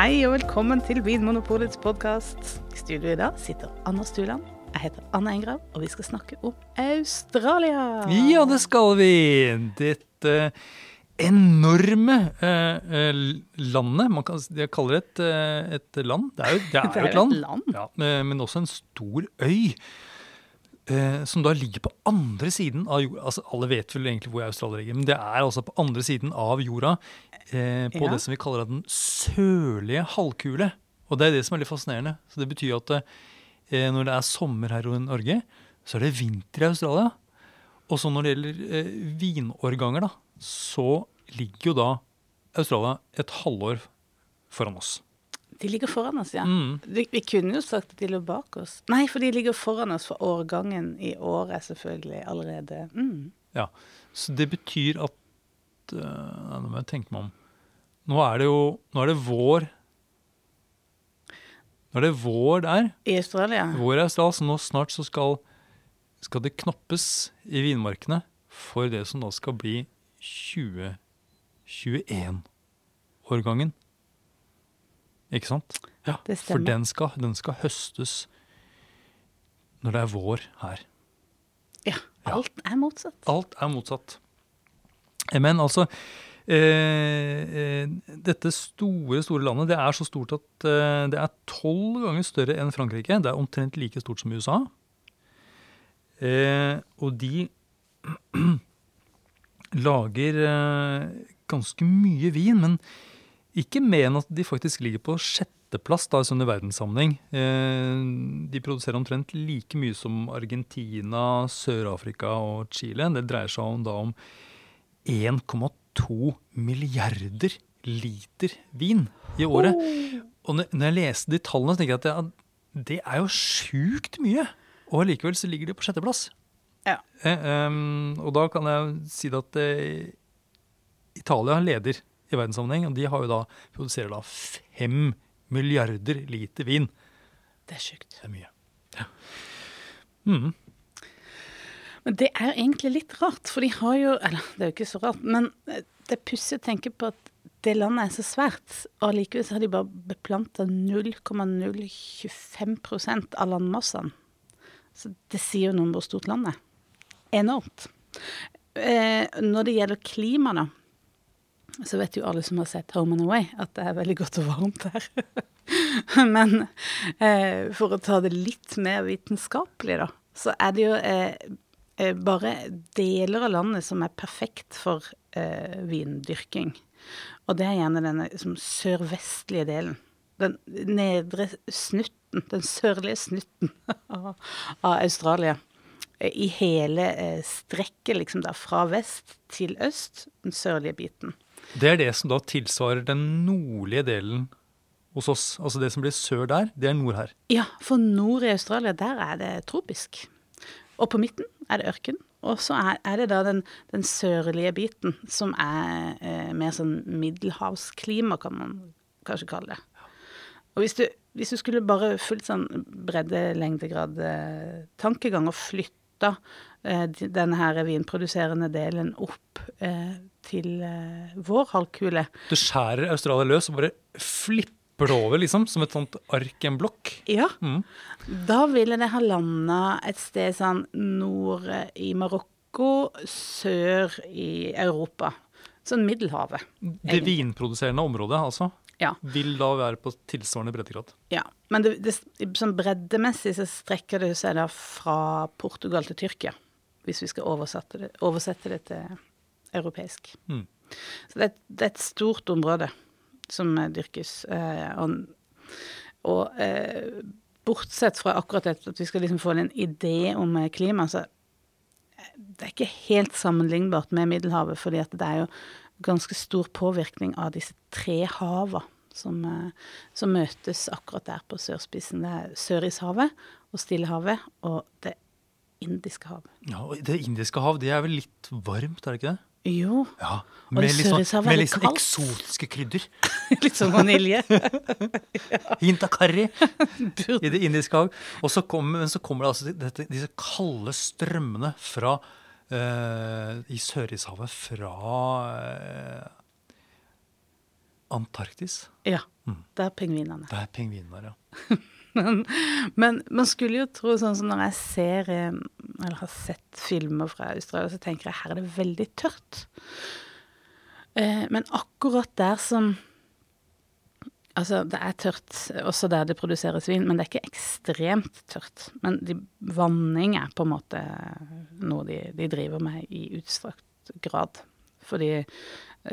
Hei og velkommen til Vinmonopolets podkast. I studio i dag sitter Anna Stuland. Jeg heter Anna Engrav, og vi skal snakke om Australia. Ja, det skal vi! Dette enorme uh, uh, landet. Man kan jeg kaller det et, eh, et land. Det er jo, det er jo et land. Ja, men også en stor øy. Eh, som da ligger på andre siden av jorda. Altså, alle vet vel egentlig hvor Australia ligger, men det er altså på andre siden av jorda. Eh, på Ja. det som vi kaller den sørlige halvkule. Og det er det som er litt fascinerende. Så det betyr at eh, når det er sommer her i Norge, så er det vinter i Australia. Og så når det gjelder eh, vinårganger, da, så ligger jo da Australia et halvår foran oss. De ligger foran oss, ja. Mm. Vi, vi kunne jo sagt at de lå bak oss. Nei, for de ligger foran oss, for årgangen i år er selvfølgelig allerede mm. Ja, Så det betyr at eh, Nå må jeg tenke meg om. Nå er det jo Nå er det vår. Nå er det vår der. I Australia. Vår i Australia, så nå snart så skal, skal det knoppes i vinmarkene for det som da skal bli 2021-årgangen. Ikke sant? Ja, Det For den skal, den skal høstes når det er vår her. Ja. Alt er motsatt. Alt er motsatt. Men altså eh, eh, Dette store store landet det er så stort at eh, det er tolv ganger større enn Frankrike. Det er omtrent like stort som USA. Eh, og de lager eh, ganske mye vin, men ikke mer enn at de faktisk ligger på sjetteplass da, i verdenssammenheng. Eh, de produserer omtrent like mye som Argentina, Sør-Afrika og Chile. Det dreier seg om, da om 1,2 milliarder liter vin i året. Og når jeg leste de tallene, så tenker jeg at det, det er jo sjukt mye. Og likevel så ligger de på sjetteplass. Ja. Eh, um, og da kan jeg si at eh, Italia leder i verdenssammenheng, og de har jo da, produserer da fem milliarder liter vin. Det er sjukt. Det er mye. Ja. Mm. Men det er jo egentlig litt rart, for de har jo Eller det er jo ikke så rart, men eh, det er pussig å tenke på at det landet er så svært, og allikevel har de bare beplanta 0,025% av landmassene. Så det sier jo noe om hvor stort landet er. Enormt. Eh, når det gjelder klima, da, så vet jo alle som har sett Home and Away, at det er veldig godt og varmt her. Men eh, for å ta det litt mer vitenskapelig, da, så er det jo eh, eh, bare deler av landet som er perfekt for eh, vindyrking. Og det er gjerne denne liksom, sørvestlige delen. Den nedre snutten, den sørlige snutten av, Australia. I hele eh, strekket, liksom da, fra vest til øst, den sørlige biten. Det er det som da tilsvarer den nordlige delen hos oss. Altså det som blir sør der, det er nord her. Ja, for nord i Australia, der er det tropisk. Og på midten er det ørken. Og så er, det da den, den sørlige biten, som er eh, mer sånn middelhavsklima, kan man kanskje kalle det. Og hvis du, hvis du skulle bare fulgt sånn breddelengdegrad eh, tankegang og flytta eh, denne her vinproduserende delen opp eh, til eh, vår halvkule, Du skjærer Australia løs og bare flipper det over, liksom, som et sånt ark i en blokk. Ja. Mm. Da ville det ha landa et sted sånn nord i Marokko, sør i Europa. Sånn Middelhavet. Det vinproduserende området, altså, Ja. vil da være på tilsvarende breddegrad. ja. Men det, det, sånn breddemessig så strekker det seg da fra Portugal til Tyrkia. Hvis vi skal oversette det, oversette det til europeisk. Mm. Så det, et- det er et stort område som dyrkes. Eh, og og eh, bortsett fra akkurat dette, at vi skal liksom få en idé om eh, klima, så det er ikke helt sammenlignbart med Middelhavet, fordi det er jo ganske stor påvirkning av disse tre hava som, som møtes akkurat der på sørspissen. Det er Sørishavet og Stillehavet og Det indiske hav. Ja, og Det indiske hav det er vel litt varmt, er det ikke det? Jo, Ja, Og Med det litt sånn, med litt sånn eksotiske krydder. litt som vanilje. Hint av karri i det indiske hav. Og så kommer, men så kommer det altså dette, disse kalde strømmene fra uh, i Sørishavet fra uh, Antarktis. Ja, Mm. det er pingvinene. Det er pingviner, ja. Men, men man skulle jo tro, sånn som når jeg ser eh, eller har sett filmer fra Australia, så tenker jeg her er det veldig tørt. Eh, men akkurat der som Altså, det er tørt også der det produseres vin, men det er ikke ekstremt tørt. Men de, vanning er på en måte noe de, de driver med i utstrakt grad. Fordi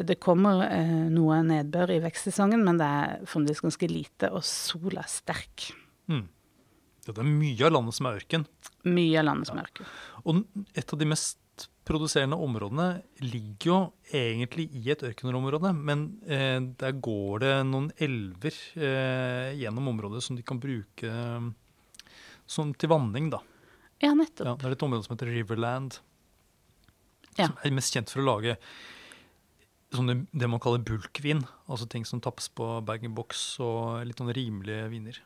det kommer eh, noe nedbør i vekstsesongen, men det er fremdeles ganske lite, og sola er sterk. Mm. Ja, det er mye av landet som er ørken. Mye av landet som er ørken. Og et av de mest produserende områdene ligger jo egentlig i et ørkenområde, men eh, der går det noen elver eh, gjennom området som de kan bruke som til vanning, da. Ja, Ja, nettopp. det er et område som heter Riverland, Ja. som er mest kjent for å lage sånne, det man kaller bulkvin, altså ting som tappes på bag-in-box og litt sånn rimelige viner.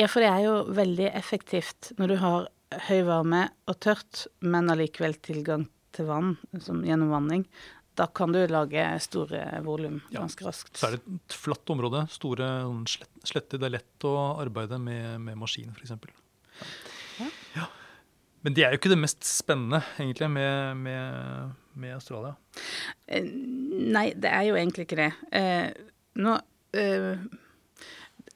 Ja, for det er jo veldig effektivt når du har høy varme og tørt, men allikevel tilgang til vann som gjennom vanning. Da kan du lage store volum ganske raskt. Så er det et flatt område, store sånn sletter. Det er lett å arbeide med, med maskin, f.eks. Ja. Ja. Men det er jo ikke det mest spennende, egentlig, med, med, med Australia. Eh, Nei, det er jo egentlig ikke det. Eh, nå eh,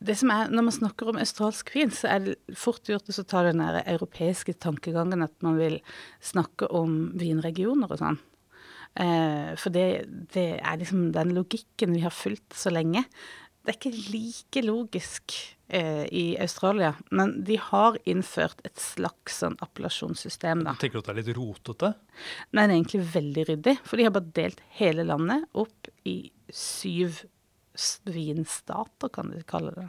det som er, Når man snakker om australsk vin, så er det fort gjort å ta den der europeiske tankegangen at man vil snakke om vinregioner og sånn. Eh, for det, det er liksom den logikken vi har fulgt så lenge. Det er ikke like logisk eh, i Australia, men de har innført et slags sånn appellasjonssystem, da. Tenker du at det er litt rotete? Nei, det er egentlig veldig ryddig, for de har bare delt hele landet opp i syv s- vinstater, kan de kalle det.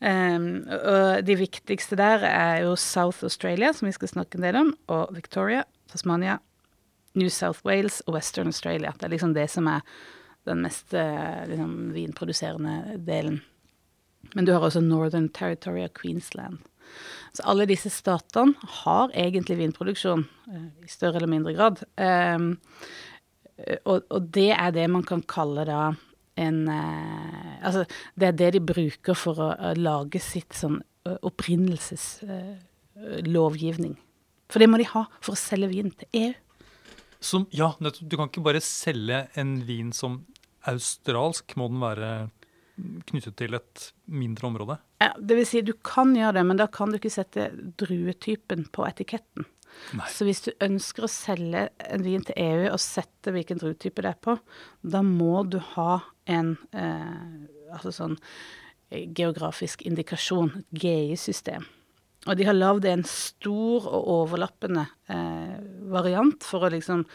Um, og de viktigste der er jo South Australia, som vi skal snakke en del om, og Victoria, Tasmania, New South Wales og Western Australia. Det er liksom det som er den mest eh, liksom, vinproduserende delen. Men du har også Northern Territory og Queensland. Så alle disse statene har egentlig vinproduksjon, eh, i større eller mindre grad. Um, og, og det er det man kan kalle da en eh, Altså, det er det de bruker for å, å lage sitt sånn opprinnelseslovgivning. for det må de ha for å selge vin til EU. Som, ja. Du kan ikke bare selge en vin som australsk. Må den være knyttet til et mindre område? Ja, det vil si, du kan gjøre det, men da kan du ikke sette druetypen på etiketten. Nei. Så hvis du ønsker å selge en vin til EU og sette hvilken druetype det er på, da må du ha en eh, altså sånn eh, geografisk indikasjon, et GI-system. Og de har lagd en stor og overlappende eh, variant for å liksom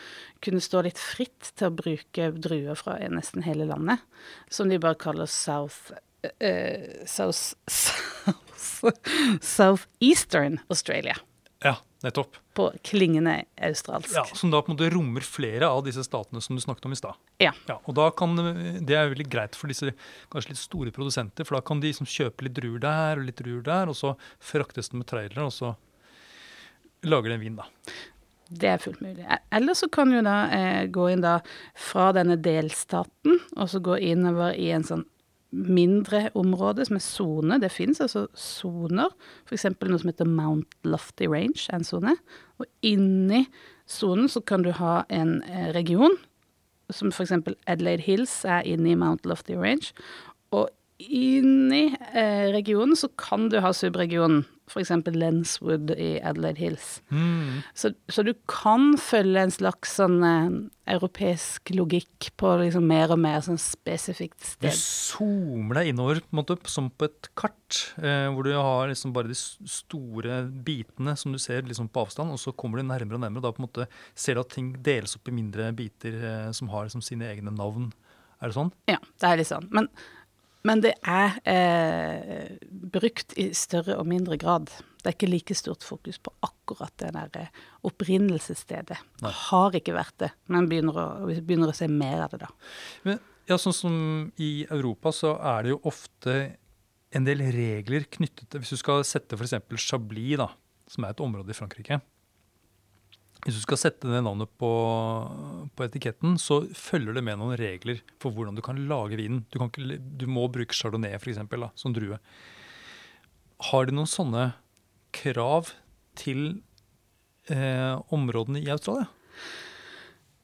kunne stå litt fritt til å bruke druer fra nesten hele landet, som de bare kaller South eh, South, South, Southeastern Australia. Ja, nettopp. På klingende australsk. Ja, som da på en måte rommer flere av disse statene som du snakket om i stad. Ja. Ja, og da kan, Det er veldig greit for disse kanskje litt store produsenter, for da kan de liksom kjøpe litt druer der og litt druer der, og så fraktes det med trailere, og så lager de en vin, da. Det er fullt mulig. Eller så kan du da eh, gå inn da fra denne delstaten, og så gå innover i en sånn mindre område som er sone. Det finnes altså soner, f.eks. noe som heter Mount Lofty Range, en sone. Og inni sonen så kan du ha en eh, region, som f.eks. Adelaide Hills er inni Mount Lofty Range. Og inni eh, regionen så kan du ha subregionen, f.eks. Lenswood i Adelaide Hills. Mm. Så, så du kan følge en slags sånn eh, europeisk logikk på liksom mer og mer sånn spesifikt sted. Du zoomer deg innover på en måte, som på et kart, eh, hvor du har liksom bare de store bitene som du ser liksom på avstand, og så kommer du nærmere og nærmere, og da på en måte ser du at ting deles opp i mindre biter eh, som har liksom sine egne navn. Er det sånn? Ja, det er litt sånn. Men, men det er eh, brukt i større og mindre grad. Det er ikke like stort fokus på akkurat det der eh, opprinnelsesstedet. Nei. Har ikke vært det, men begynner å, vi begynner å se mer av det da. Men, ja, sånn som i Europa så er det jo ofte en del regler knyttet til Hvis du skal sette f.eks. Chablis, da, som er et område i Frankrike, hvis du skal sette det navnet på, på etiketten, så følger det med noen regler for hvordan du kan lage vinen. Du, kan ikke, du må bruke chardonnay for eksempel, da, som drue. Har de noen sånne krav til eh, områdene i Australia?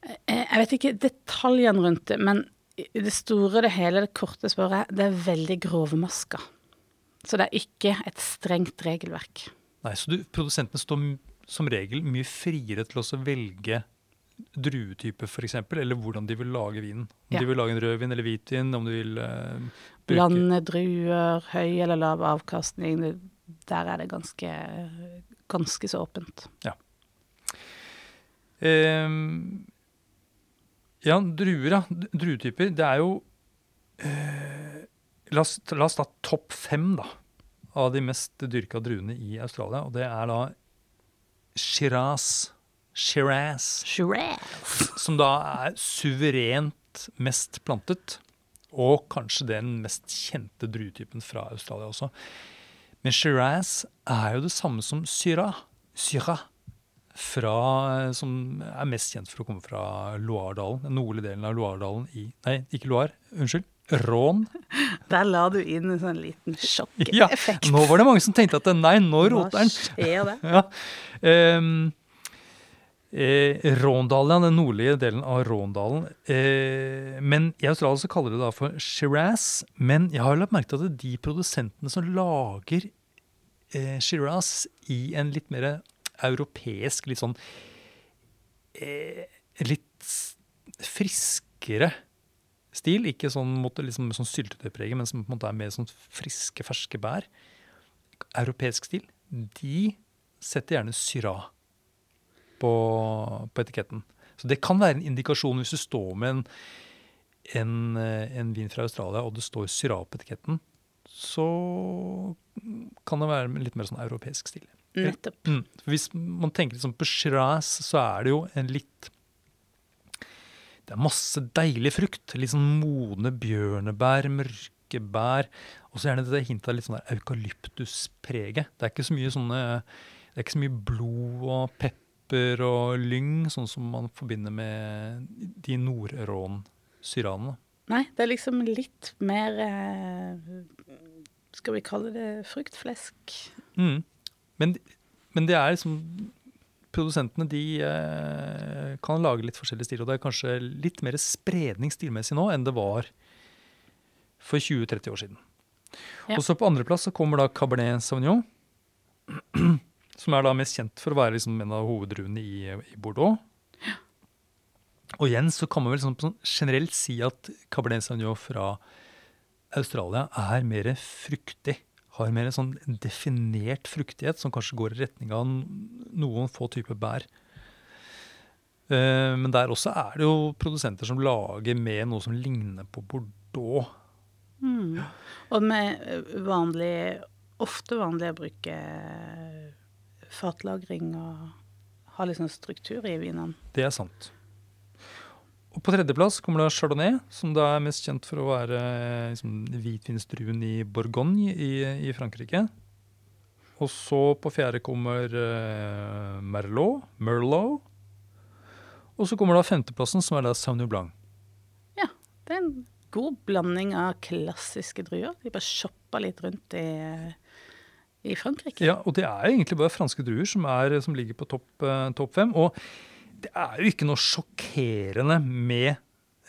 Eh, Jeg vet ikke detaljene rundt det, men i det store, det hele, det korte spørret, det er veldig grovmaska. Så det er ikke et strengt regelverk. Nei, så du, Produsentene står som regel mye friere til å velge druetype, f.eks., eller hvordan de vil lage vinen. Om Ja. de vil lage en rødvin eller hvitvin, om de vil uh, bruke Blande druer, høy eller lav avkastning, der er det ganske, ganske så åpent. Ehm, ja, druer, ja. Druetyper. Det er jo uh, la, oss, la oss ta topp fem da, av de mest dyrka druene i Australia. Og det er da Shiraz. Shiraz. Shiraz. Som da er suverent mest plantet. Og kanskje den mest kjente druetypen fra Australia også. Men Shiraz er jo det samme som Syrah. Syrah fra, som er mest kjent for å komme fra Loiredalen, den nordlige delen av Loiredalen i Nei, ikke Loire, unnskyld. Rån. Der la du inn en sånn liten Ja, sjokkeffekt. nå var det mange som tenkte at nei, nå roter Hva den. skjer det? Ja. Um, eh, Råndalen, den nordlige delen av Råndalen. Eh, men i Australia så kaller de det da for Shiraz. Men jeg har lagt merke til at de produsentene som lager eh, Shiraz i en litt mer europeisk, litt sånn eh, Litt friskere stil. Ikke sånn, måte, liksom, sånn syltetøypreget, men som på en måte er mer sånn friske, ferske bær. Europeisk stil. De setter gjerne syra på, på etiketten. Så det kan være en indikasjon hvis du står med en, en, eh, en vin fra Australia, og det står syra på etiketten, så kan det være litt mer sånn europeisk stil. Nettopp. Mm. Hvis man tenker liksom på Shiraz, så er det jo en litt Det er masse deilig frukt. Litt sånn modne bjørnebær, mørke bær. Og så gjerne det hintet av litt sånn der eukalyptuspreget. Det er ikke så mye sånne Det er ikke så mye blod og pepper og lyng, sånn som man forbinder med de nordrån-syranene. Nei, det er liksom litt mer eh, Skal vi kalle det fruktflesk? Mm. Men, men det er liksom Produsentene de eh, kan lage litt forskjellige stiler, og det er kanskje litt mer spredning stilmessig nå enn det var for 20-30 år siden. Ja. Og så På andreplass kommer da Cabernet Sauvignon, som er da mest kjent for å være liksom en av hoveddruene i, i Bordeaux. Og igjen så kan man vel sånn, sånn generelt si at Cabernet Sauvignon fra Australia er mer fruktig. Har mer en sånn definert fruktighet som kanskje går i retning av noen få typer bær. Eh, Men der også er det jo produsenter som lager med noe som ligner på Bordeaux. Mm. Og med eh, vanlig Ofte vanlig å bruke eh, fatlagring og ha litt sånn struktur i vinene. Det er sant. Og På tredjeplass kommer da Chardonnay, som da er mest kjent for å være eh, liksom, hvitvinsdruen i Bourgogne i, i Frankrike. Og så på fjerde kommer uh, Merlot, Merlot. Og så kommer da femteplassen, som er da Sauvignon Blanc. Det er en god blanding av klassiske druer. De bare shopper litt rundt i, i Frankrike. Ja, og det er egentlig bare franske druer som, er, som ligger på topp, eh, topp fem. Og det er jo ikke noe sjokkerende med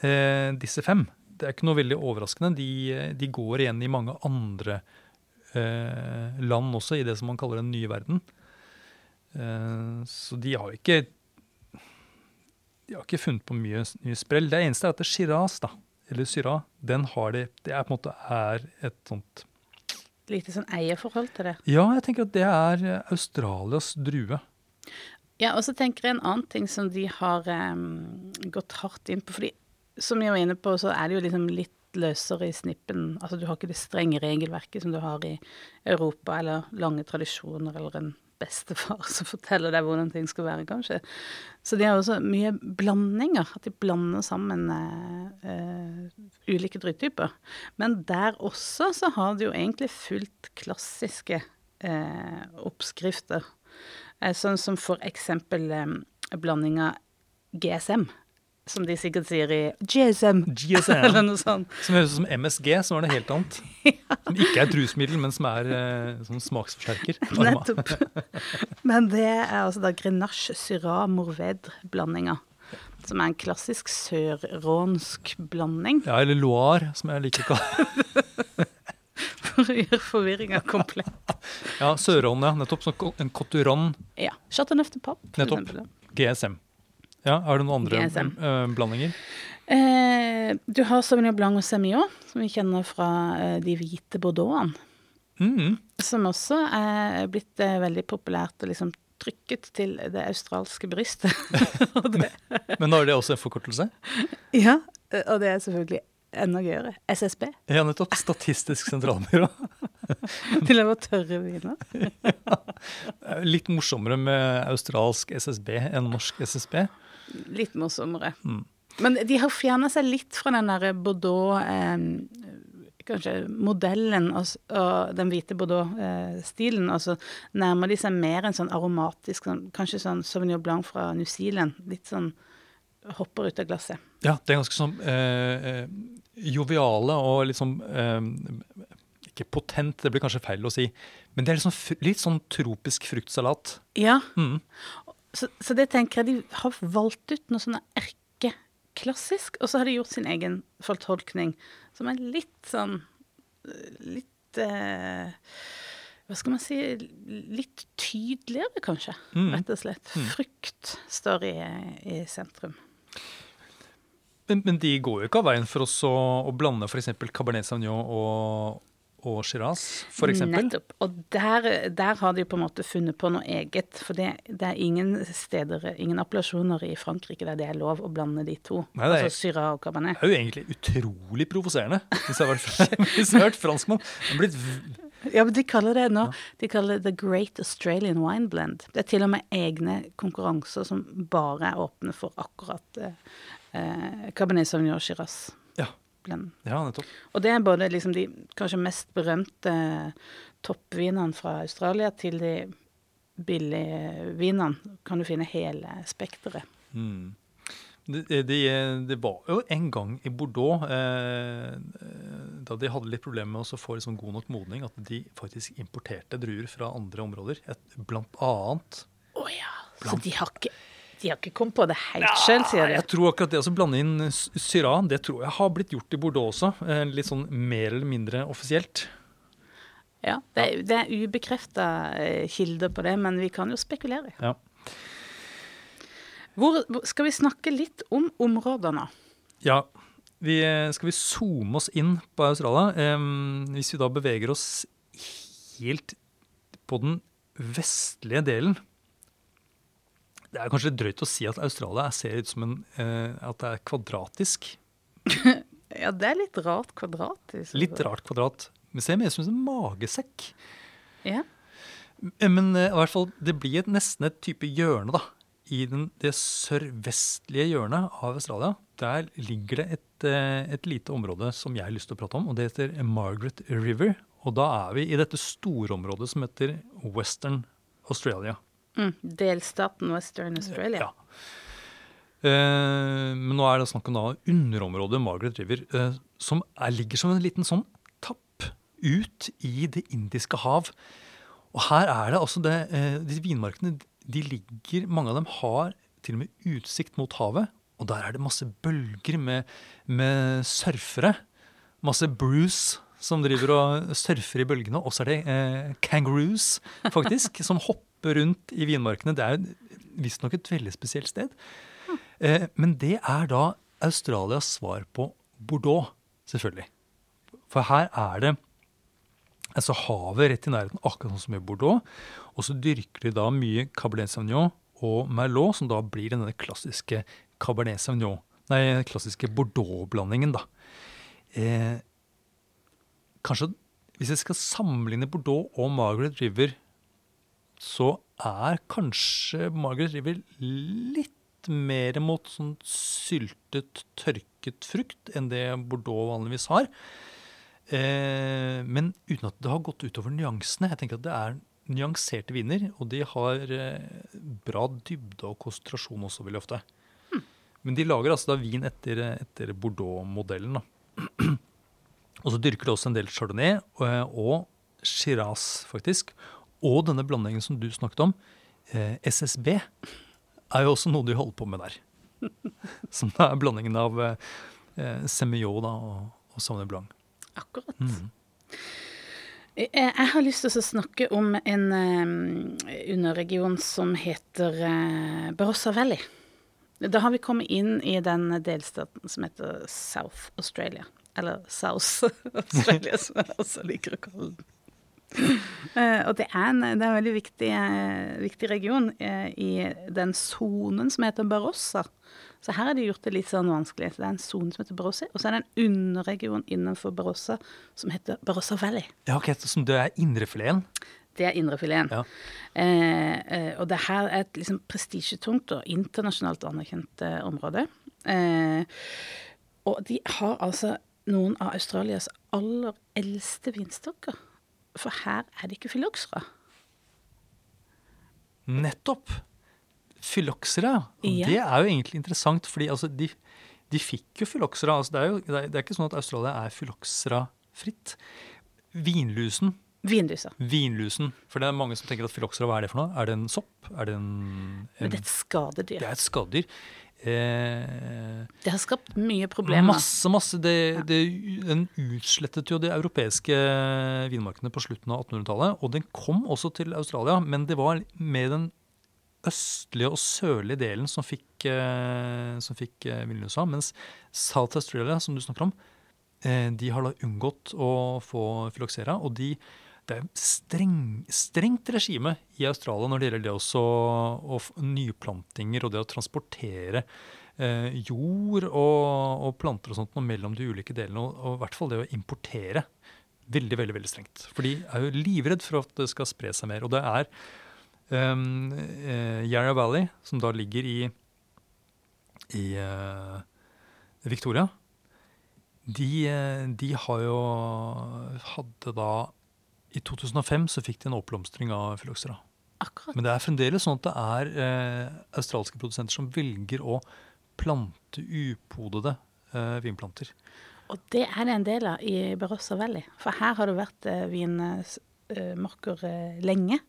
eh, disse fem. Det er ikke noe veldig overraskende. De, de går igjen i mange andre eh, land også, i det som man kaller den nye verden. Eh, så de har ikke De har ikke funnet på mye, nye sprell. Det eneste er at det Shiraz, da, eller Syrah, den har de Det er på en måte er et sånt Lite sånn eierforhold til det. Ja, jeg tenker at det er eh, Australias drue. Ja, og så tenker jeg en annen ting som de har um, gått hardt inn på. fordi som jeg var inne på, så er det jo liksom litt løsere i snippen. Altså du har ikke det strenge regelverket som du har i Europa, eller lange tradisjoner, eller en bestefar som forteller deg hvordan ting skal være, kanskje. Så de har også mye blandinger. At de blander sammen uh, uh, ulike druetyper. Men der også så har de jo egentlig fulgt klassiske uh, oppskrifter. Eh, Sånn som for eksempel eh, blandinga GSM, som de sikkert sier i GSM, GSM. eller noe sånt. Som høres ut som MSG, som var noe helt annet. Som ikke er et rusmiddel, men som er eh, sånn smaksforsterker. Nettopp. Men det er altså da Grenache Syrah Morvedre-blandinga. Som er en klassisk sørrånsk blanding, Ja, eller Loire, som jeg liker å kalle. for å gjøre forvirringa komplett. Ja, Sørånd, ja. Nettopp. Som en Coturan Ja. Chateauneuf de Pape, Nettopp. eksempel. GSM. Ja, Er det noen andre eh, blandinger? Eh, du har Sauvignon Blanc og Semillon, som vi kjenner fra eh, de hvite bordeauxene. Mm. Som også er blitt eh, veldig populært og liksom trykket til det australske brystet. men, Men er det også en forkortelse? ja, og det er selvfølgelig enda gøyere. SSB. Ja, nettopp. Statistisk sentralbyrå. Til å være tørre viner. Er Litt morsommere med australsk SSB enn norsk SSB. Litt morsommere. Mm. Men de har fjerna seg litt fra den derre Bordeaux eh, Kanskje modellen og, og den hvite Bordeaux-stilen. og så nærmer de seg mer en sånn aromatisk sånn, Kanskje sånn Sauvignon Blanc fra New Zealand. Litt sånn hopper ut av glasset. Ja, det er ganske sånn eh, eh, joviale og sånn eh, Ikke potent, det blir kanskje feil å si. Men det er sånn, litt sånn tropisk fruktsalat. Ja, Mm. så, så det tenker jeg de har valgt ut noe sånn erkeklassisk, og så har de gjort sin egen fortolkning, som er litt sånn Litt eh, Hva skal man si Litt tydeligere, kanskje, Mm. rett og slett. Frukt står i, i sentrum. Men, men de går jo ikke av veien for oss å, å blande f.eks. Cabernet Sauvignon og, og Shiraz, eksempel. Nettopp. Og der, der har de på en måte funnet på noe eget. For det, det er ingen steder, ingen appellasjoner i Frankrike der det er lov å blande de to. Nei, det er- altså Shiraz og Cabernet. Det er jo egentlig utrolig provoserende, hvis jeg har vært, hvis jeg har vært franskmann. Blitt Ja, men de kaller det nå De kaller det The Great Australian Wine Blend. Det er til og med egne konkurranser som bare er åpne for akkurat eh, eh, Cabernet Sauvignon Shiraz. Ja, Blend. ja, nettopp. Og det er både liksom de kanskje mest berømte toppvinene fra Australia til de billige vinene. Kan du finne hele spekteret. Mm. Det, det, det var jo en gang i Bordeaux, eh, da de hadde litt problemer med å få liksom god nok modning, at de faktisk importerte druer fra andre områder. Et, blant annet Å ja. Så de har ikke de har ikke kommet på det helt sjøl, sier de. Jeg tror akkurat det å blande inn syran, det tror jeg har blitt gjort i Bordeaux også. eh, Litt sånn mer eller mindre offisielt. Ja, det, er- det er ubekrefta kilder på det, men vi kan jo spekulere. Ja. Hvor, skal vi snakke litt om områdene? Ja, vi, eh, skal vi zoome oss inn på Australia? Hvis vi da beveger oss helt på den vestlige delen Det er kanskje drøyt å si at Australia ser ut som en, eh, at det er kvadratisk. Ja, det er litt rart kvadratisk. Litt rart kvadrat. Men ser mer ut som en magesekk. Ja. Eh, Men eh, i hvert fall, det blir et, nesten et type hjørne, da. I den, det sørvestlige hjørnet av Australia. Der ligger det et, eh, et lite område som jeg har lyst til å prate om, og det heter Margaret River. Og da er vi i dette store området som heter Western Australia. Mm, delstaten Western Australia. Ja. Eh, men nå er det snakk om da underområdet Margaret River, eh, som er, ligger som en liten sånn tapp ut i Det indiske hav. Og her er det altså det, eh, Disse vinmarkene de ligger, mange av dem har til og med utsikt mot havet. Og der er det masse bølger med, med surfere. Masse Bruce som driver og surfer i bølgene. Og så er det eh, kangaroos, faktisk, som hopper rundt i vinmarkene. Det er visstnok et veldig spesielt sted. Eh, men det er da Australias svar på Bordeaux, selvfølgelig. For her er det altså havet rett i nærheten, akkurat sånn som i Bordeaux. Og så dyrker de da mye Cabernet Sauvignon og Merlot, som da blir denne klassiske Cabernet Sauvignon, nei, klassiske Bordeaux-blandingen, da. Eh, kanskje hvis jeg skal sammenligne Bordeaux og Margaret River, så er kanskje Margaret River litt mer mot sånn syltet, tørket frukt enn det Bordeaux vanligvis har. Eh, men uten at det har gått utover nyansene. Jeg tenker at det er nyanserte viner, og de har eh, bra dybde og konsentrasjon også veldig ofte. Men de lager altså da vin etter, etter Bordeaux-modellen. og så dyrker de også en del chardonnay og, og shiraz, faktisk. Og denne blandingen som du snakket om, eh, SSB, er jo også noe de holder på med der. Som er blandingen av eh, Semillon og, og Sauvignon Blanc. Akkurat. Mm. Jeg, jeg har lyst til å snakke om en um, underregion som heter uh, Barossa Valley. Da har vi kommet inn i den delstaten som heter South Australia. Eller South Australia, som jeg også liker å kalle den. Uh, og det er en, det er en veldig viktig, uh, viktig region uh, i den sonen som heter Barossa. Så her har de gjort det litt sånn vanskelig. Så det er en sone som heter Barossa, og så er det en underregion innenfor Barossa som heter Barossa Valley. Ja, ok, Som det er indrefileten? Det er indrefileten. Ja. Eh, eh, og det her er et liksom prestisjetungt og internasjonalt anerkjent eh, område. Eh, og de har altså noen av Australias aller eldste vinstokker. For her er det ikke fyloksera. Nettopp! Fyloksera. Ja. det er jo egentlig interessant, fordi altså, de, de fikk jo fyloksera. Altså, det, er jo, det, er, det er ikke sånn at Australia er fyloksera-fritt. Vinlusen. Vinlysa. Vinlusen. For det er mange som tenker at filoxera, hva er det for noe? Er det en sopp? Er det en, en Men det er et skadedyr. Det er et skadedyr. Eh, Det har skapt mye problemer. Masse, masse. Det, det, den utslettet jo de europeiske vinmarkene på slutten av 1800-tallet. Og den kom også til Australia, men det var med den østlige og sørlige delen som fikk, eh, som fikk eh, vinlusa. Mens South Australia, som du snakker om, eh, de har da unngått å få filoxera. Og de, det er streng, strengt regime i Australia når det gjelder det også og nyplantinger og det å transportere eh, jord og, og planter og sånt noe mellom de ulike delene, og, og i hvert fall det å importere. Veldig, veldig veldig strengt. For de er jo livredd for at det skal spre seg mer. Og det er um, eh, Yarra Valley, som da ligger i, i eh, Victoria, de, eh, de har jo Hadde da I 2005 så fikk de en oppblomstring av fyloksera. Akkurat. Men det er fremdeles sånn at det er eh, australske produsenter som velger å plante upodede eh, vinplanter. Og det er det en del av i Barossa Valley. For her har det vært eh, vinmarker eh, lenge.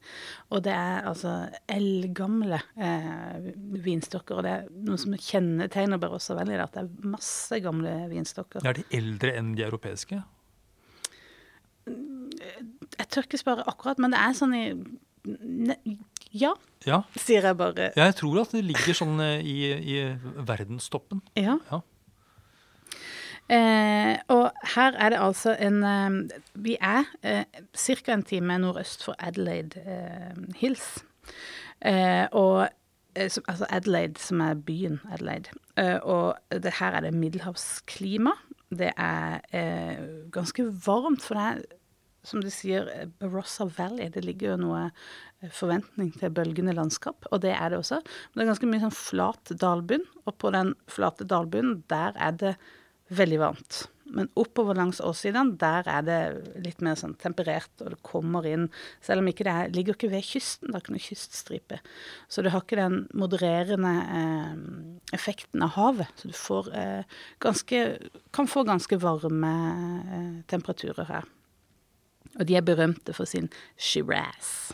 Og det er altså eldgamle eh, vinstokker. Og det er noe som kjennetegner Barossa Valley, at det er masse gamle vinstokker. Er de eldre enn de europeiske? Jeg tør ikke spørre akkurat, men det er sånn i Ja, Ja. sier jeg bare. Ja, jeg tror at det ligger sånn eh, i, i verdenstoppen. Ja. Ja. Eh, og her er det altså en eh, Vi er eh, ca. en time nordøst for Adelaide eh, Hills. Eh, og eh, som, Altså Adelaide, som er byen Adelaide. Eh, og det her er det middelhavsklima. Det er eh, ganske varmt, for det er som du sier, eh, Barossa Valley. Det ligger jo noe eh, forventning til bølgende landskap, og det er det også. Men det er ganske mye sånn flat dalbunn, og på den flate dalbunnen, der er det veldig varmt. Men oppover langs åssidene, der er det litt mer sånn temperert, og det kommer inn Selv om ikke det er, ligger ikke ved kysten, det er ikke noe kyststripe. Så du har ikke den modererende eh, effekten av havet. Så du får eh, ganske Kan få ganske varme eh, temperaturer her. Og de er berømte for sin Shiraz.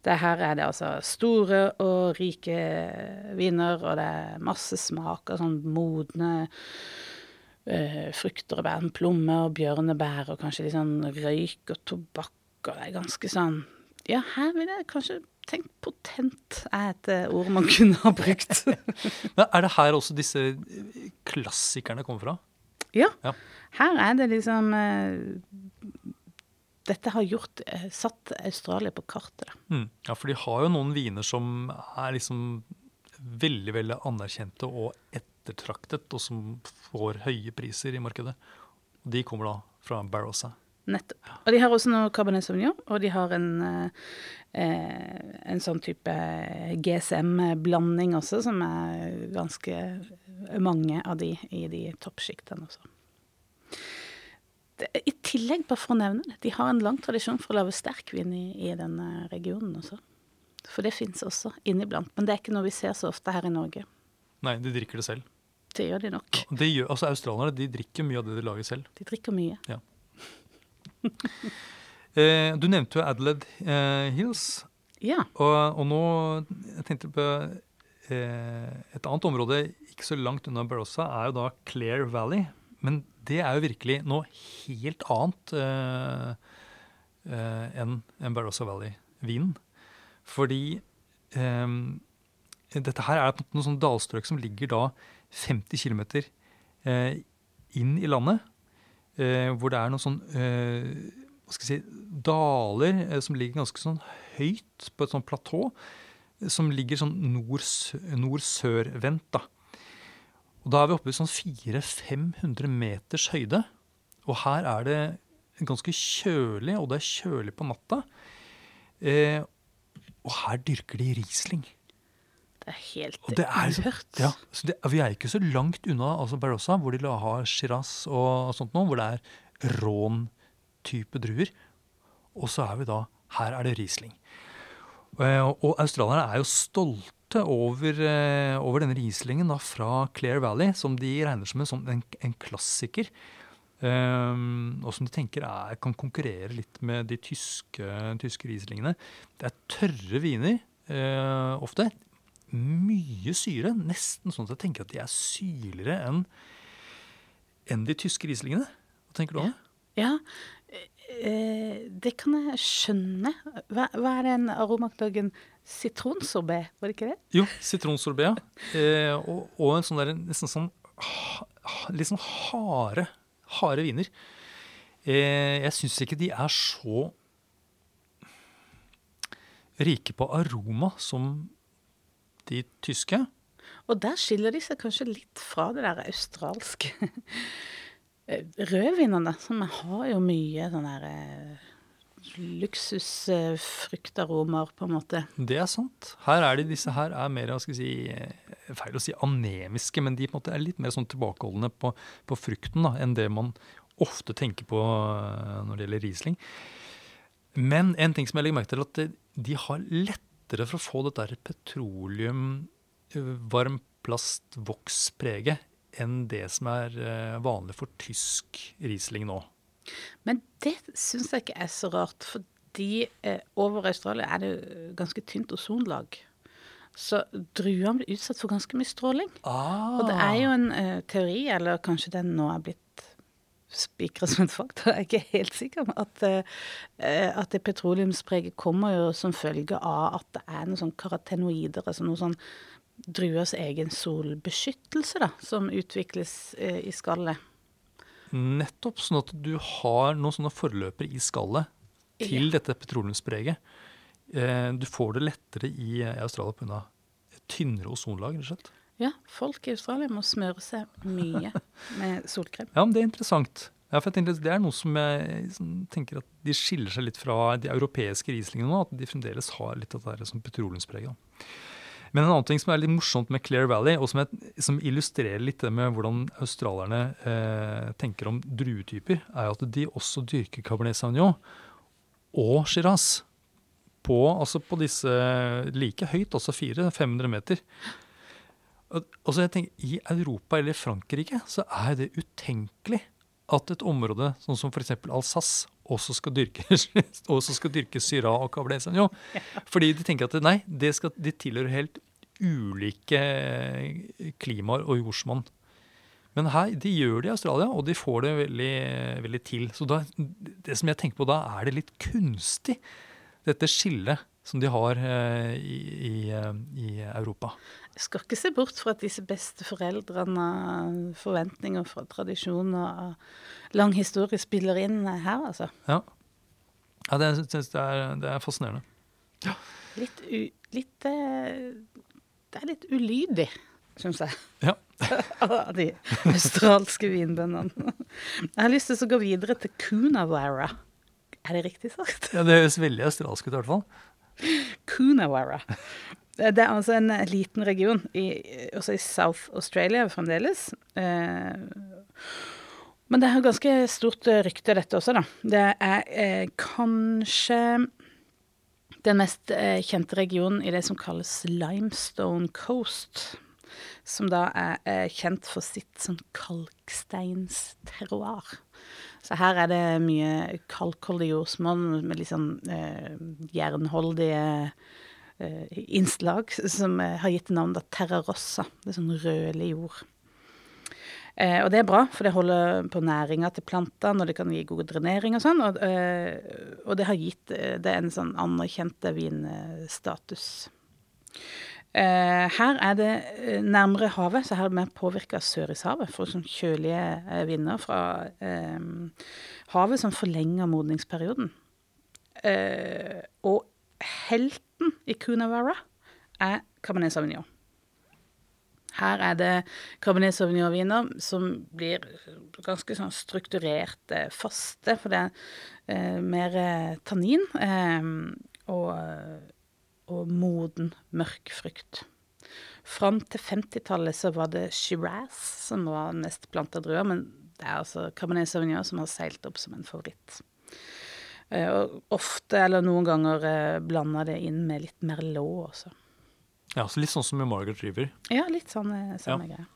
Det her er det altså store og rike viner, og det er masse smak av sånn modne eh, frukter og bær. Plommer og bjørnebær og kanskje litt sånn røyk og tobakk. Og det er ganske sånn Ja, her vil jeg kanskje tenkt potent er et eh, ord man kunne ha brukt. Men er det her også disse klassikerne kommer fra? ja. Ja. Her er det liksom eh, Dette har gjort eh, satt Australia på kartet. Mm. Ja, for de har jo noen viner som er liksom veldig, veldig anerkjente og ettertraktet, og som får høye priser i markedet. De kommer da fra Barossa. Nettopp. Og de har også noe Cabernet Sauvignon, og de har en, eh, en sånn type GSM-blanding også, som er ganske mange av de i de toppsjiktene også. Det, I tillegg, bare for å nevne det, de har en lang tradisjon for å lage sterkvin i, i denne regionen også. For det fins også inniblant. Men det er ikke noe vi ser så ofte her i Norge. Nei, de drikker det selv. Det gjør de nok. Det gjør, altså Australierne de drikker mye av det de lager selv. De drikker mye. Eh, du nevnte jo Adelaide eh, Hills. Ja. Og, og nå jeg tenkte på eh, Et annet område ikke så langt unna Barossa er jo da Clare Valley. Men det er jo virkelig noe helt annet eh, eh, enn en Barossa Valley-vinen. Fordi eh, dette her er noe sånn dalstrøk som ligger da 50 km eh, inn i landet. Eh, hvor det er noen sånn eh, hva skal jeg si, daler som ligger ganske sånn høyt på et sånt platå. Som ligger sånn nord-sør-vendt. da. Og Da er vi oppe i sånn 400-500 meters høyde. Og her er det ganske kjølig, og det er kjølig på natta. Eh, og her dyrker de Riesling. Det er helt det er, uhørt. ja, så det, vi er ikke så langt unna altså Barossa, hvor de har Shiraz og sånt nå, hvor det er rån-type druer. Og så er vi da Her er det Riesling. Eh, Og, og australierne er jo stolte over, eh, over denne Rieslingen da, fra Clare Valley, som de regner som en, sånn, en, en klassiker. Um, og som de tenker er, kan konkurrere litt med de tyske, tyske Rieslingene. Det er tørre viner uh, ofte. Mye syre. Nesten sånn at jeg tenker at de er syrligere enn enn de tyske Rieslingene. Hva tenker du om det? Ja, eh, det kan jeg skjønne. Hva, hva er den aromakdagen? Sitronsorbet, var det ikke det? Jo, sitronsorbet, ja. Eh, og, og en sånn der, nesten sånn ha- litt sånn harde, harde viner. Eh, jeg syns ikke de er så rike på aroma som de tyske. Og der skiller de seg kanskje litt fra det der australske eh, rødvinene, som har jo mye sånn der eh, luksusfruktaromaer, på en måte. Det er sant. Her er de, disse her er mer skal si, feil å si anemiske, men de på en måte er litt mer sånn tilbakeholdne på, på frukten da, enn det man ofte tenker på eh, når det gjelder Riesling. Men en ting som jeg legger merke til, at de har lettere for å få dette der petroleum, eh, varm plast, vokspreget enn det som er eh, vanlig for tysk Riesling nå. Men det syns jeg ikke er så rart, fordi eh, over Australia er det ganske tynt ozonlag. Så druene blir utsatt for ganske mye stråling. Og det er jo en eh, teori, eller kanskje den nå er blitt spikra som en fakta, jeg er ikke helt sikker, men at, eh, at det petroleumspreget kommer jo som følge av at det er noen sånn karotenoider, altså noe sånn druers egen solbeskyttelse, da, som utvikles eh, i skallet. Nettopp, sånn at du har noen sånne forløpere i skallet til dette petroleumspreget. Eh, du får det lettere i eh, Australia pga. tynnere ozonlag, rett og slett. Ja, folk i Australia må smøre seg mye med solkrem. Ja, men det er interessant. Ja, for jeg tenker, Det er noe som jeg som tenker at de skiller seg litt fra de europeiske Rieslingene nå. At de fremdeles har litt av det der som petroleumspreget. Men en annen ting som er litt morsomt med Clare Valley, og som, er, som illustrerer litt det med hvordan australierne eh, tenker om druetyper, er at de også dyrker Cabernet Sauvignon og Shiraz. På, altså på disse like høyt, altså 400-500 meter. Og så jeg tenker, I Europa eller Frankrike så er det utenkelig at et område sånn som f.eks. Alsace også skal dyrke, også skal dyrke Syra og Cabernet Sauvignon. Fordi de tenker at nei, det skal, de tilhører helt ulike klimaer og jordsmonn. Men her, de gjør det i Australia, og de får det veldig, veldig til. Så da, det som jeg tenker på da, er det litt kunstig, dette skillet som de har eh, i, i, eh, i Europa. Jeg skal ikke se bort fra at disse besteforeldrene, forventninger fra tradisjon og lang historie spiller inn her, altså. Ja, ja det, synes jeg er, det er fascinerende. Litt, u, litt eh, Det er litt ulydig, syns jeg. Ja. Av de australske vinbøndene. Jeg har lyst til å gå videre til Kunawara. Er det riktig sagt? ja, Det høres veldig australsk ut i hvert fall. Coonawarra. Det er altså en liten region, i, også i South Australia fremdeles. Eh, Men det har ganske stort eh, rykte, dette også, da. Det er eh, kanskje den mest eh, kjente regionen i det som kalles Limestone Coast. Som da er eh, kjent for sitt sånn kalksteinsterroir. Så her er det mye kalkholdig jordsmonn med litt sånn eh, jernholdige eh, innslag som eh, har gitt navnet Terra Rossa. Det er sånn rødlig jord. Eh, og det er bra, for det holder på næringa til plantene, og det kan gi god drenering og sånn. Og, eh, og det har gitt eh, det en sånn anerkjent vinstatus. Eh, her er det eh, nærmere havet, så her er mer påvirka av Sørishavet. For sånn kjølige eh, vinder fra eh, havet som forlenger modningsperioden. Eh, og helten i Coonawarra er Cabernet Sauvignon. Her er det Cabernet Sauvignon-viner som blir ganske sånn strukturert eh, faste, for det er eh, mer eh, tannin eh, og, og moden, mørk frukt. Fram til 50-tallet så var det Shiraz som var nest planta druer, men det er altså Cabernet Sauvignon som har seilt opp som en favoritt. Eh, og ofte, eller noen ganger, eh, blanda det inn med litt Merlot også. Ja, så Litt sånn som med Margaret River. Ja, litt sånn samme ja. greie.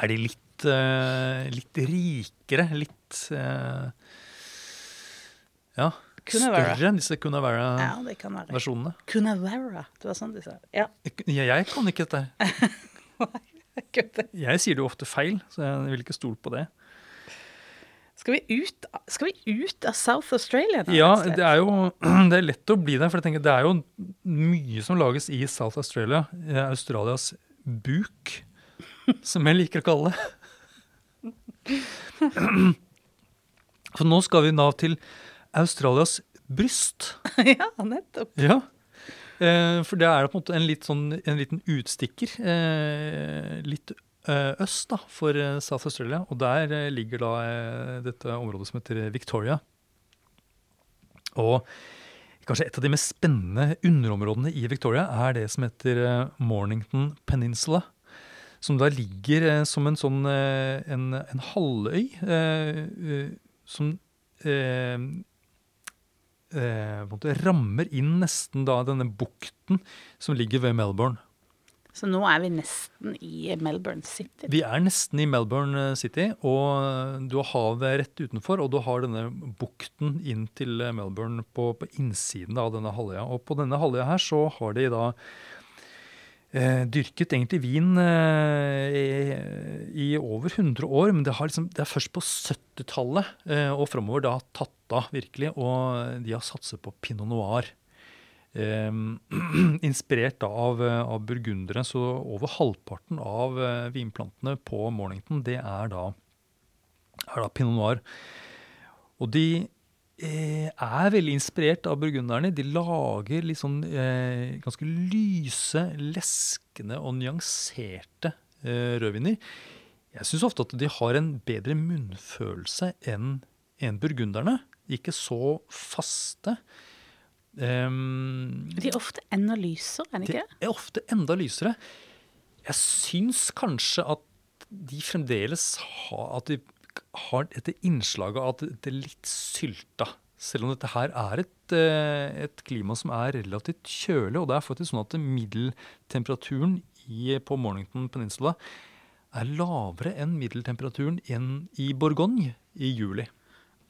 Er de litt, eh, litt rikere? Litt eh, Ja, Kunne Større enn disse være Ja? Cunavera, det var sånn de sa. Ja. Jeg, jeg kan ikke dette. Gud. Jeg sier det jo ofte feil, så jeg vil ikke stole på det. Skal vi ut, skal vi ut av South Australia Da, Ja, det er jo det er lett å bli der, for jeg tenker det er jo mye som lages i South Australia. i Australias buk, som jeg liker å kalle det. For nå skal vi da til Australias bryst. ja, nettopp. Ja. Eh, for det er på en måte en, litt sånn, en liten utstikker. Eh, litt eh, øst da, for eh, South Australia. Og der eh, ligger da eh, dette området som heter Victoria. Og kanskje et av de mest spennende underområdene i Victoria er det som heter eh, Mornington Peninsula. Som da ligger eh, som en sånn eh, en, en halvøy eh, eh, som eh, eh, rammer inn nesten da denne bukten som ligger ved Melbourne. Så nå er vi nesten i Melbourne City. Vi er nesten i Melbourne eh, City, og du har havet rett utenfor, og du har denne bukten inn til eh, Melbourne på, på innsiden av denne halvøya. Og på denne halvøya her så har de da eh, dyrket egentlig vin eh, i, i over 100 år, men det, liksom, det er først på 70-tallet eh, og framover har tatt av virkelig, og de har satset på pinot noir. Eh, inspirert av, eh, av burgundere, så over halvparten av eh, vinplantene på Mornington, det er da, er da pinot noir. Og de eh, er veldig inspirert av burgunderne. De lager litt sånn eh, ganske lyse, leskende og nyanserte eh, rødviner. Jeg syns ofte at de har en bedre munnfølelse enn enn burgunderne. Ikke så faste. Ehm, De er ofte enda lysere, er de ikke? er ofte enda lysere. Jeg syns kanskje at de fremdeles har, at de har dette innslaget av at det er litt sylta. Selv om dette her er et, eh, et klima som er relativt kjølig. Og det er faktisk sånn at middeltemperaturen i, på Mornington Peninsula er lavere enn middeltemperaturen i Bourgogne i juli.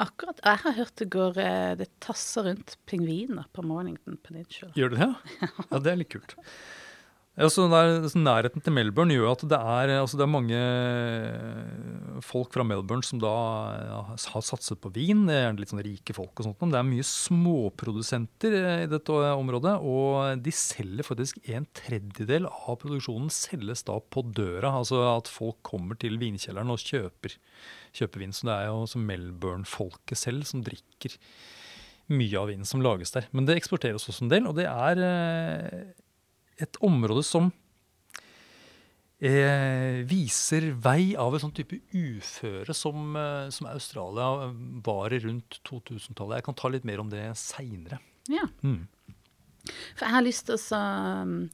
Akkurat. Jeg har hørt det går eh, Det tasser rundt pingviner på Mornington Peninsula. Gjør det det? Ja, det er litt kult. Så der, så nærheten til Melbourne gjør at det er, altså det er mange folk fra Melbourne som da har satset på vin. Det er litt sånn rike folk og sånt. Men det er mye småprodusenter eh, i dette området. Og de selger faktisk en tredjedel av produksjonen selges da på døra. Altså at folk kommer til vinkjelleren og kjøper, kjøper vin. Så det er jo Melbourne-folket selv som drikker mye av vinen som lages der. Men det eksporteres også en del, og det er eh, et område som eh, viser vei av et sånn type uføre som, eh, som Australia var i rundt 2000-tallet. Jeg kan ta litt mer om det seinere. Ja. Mm. For jeg har lyst til å så, um,